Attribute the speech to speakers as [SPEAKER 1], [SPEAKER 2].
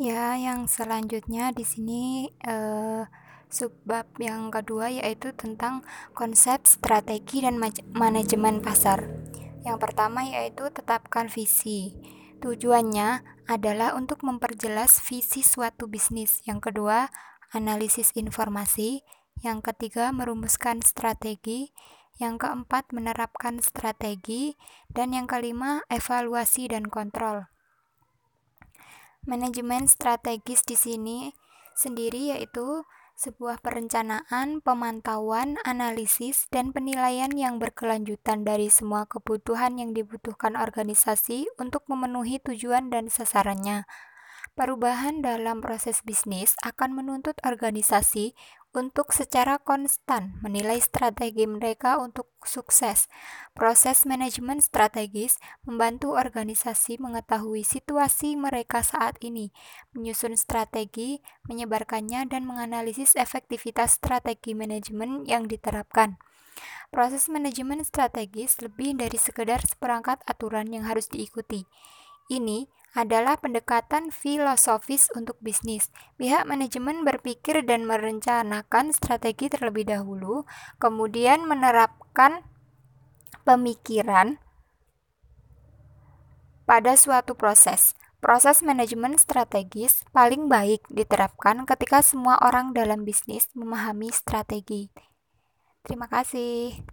[SPEAKER 1] Ya, yang selanjutnya di sini eh, subbab yang kedua yaitu tentang konsep strategi dan manajemen pasar. Yang pertama yaitu tetapkan visi. Tujuannya adalah untuk memperjelas visi suatu bisnis. Yang kedua, analisis informasi. Yang ketiga, merumuskan strategi. Yang keempat, menerapkan strategi. Dan yang kelima, evaluasi dan kontrol. Manajemen strategis di sini sendiri yaitu sebuah perencanaan, pemantauan, analisis, dan penilaian yang berkelanjutan dari semua kebutuhan yang dibutuhkan organisasi untuk memenuhi tujuan dan sasarannya. Perubahan dalam proses bisnis akan menuntut organisasi untuk secara konstan menilai strategi mereka untuk sukses. Proses manajemen strategis membantu organisasi mengetahui situasi mereka saat ini, menyusun strategi, menyebarkannya, dan menganalisis efektivitas strategi manajemen yang diterapkan. Proses manajemen strategis lebih dari sekedar seperangkat aturan yang harus diikuti. Ini adalah pendekatan filosofis untuk bisnis. Pihak manajemen berpikir dan merencanakan strategi terlebih dahulu, kemudian menerapkan pemikiran pada suatu proses. Proses manajemen strategis paling baik diterapkan ketika semua orang dalam bisnis memahami strategi. Terima kasih.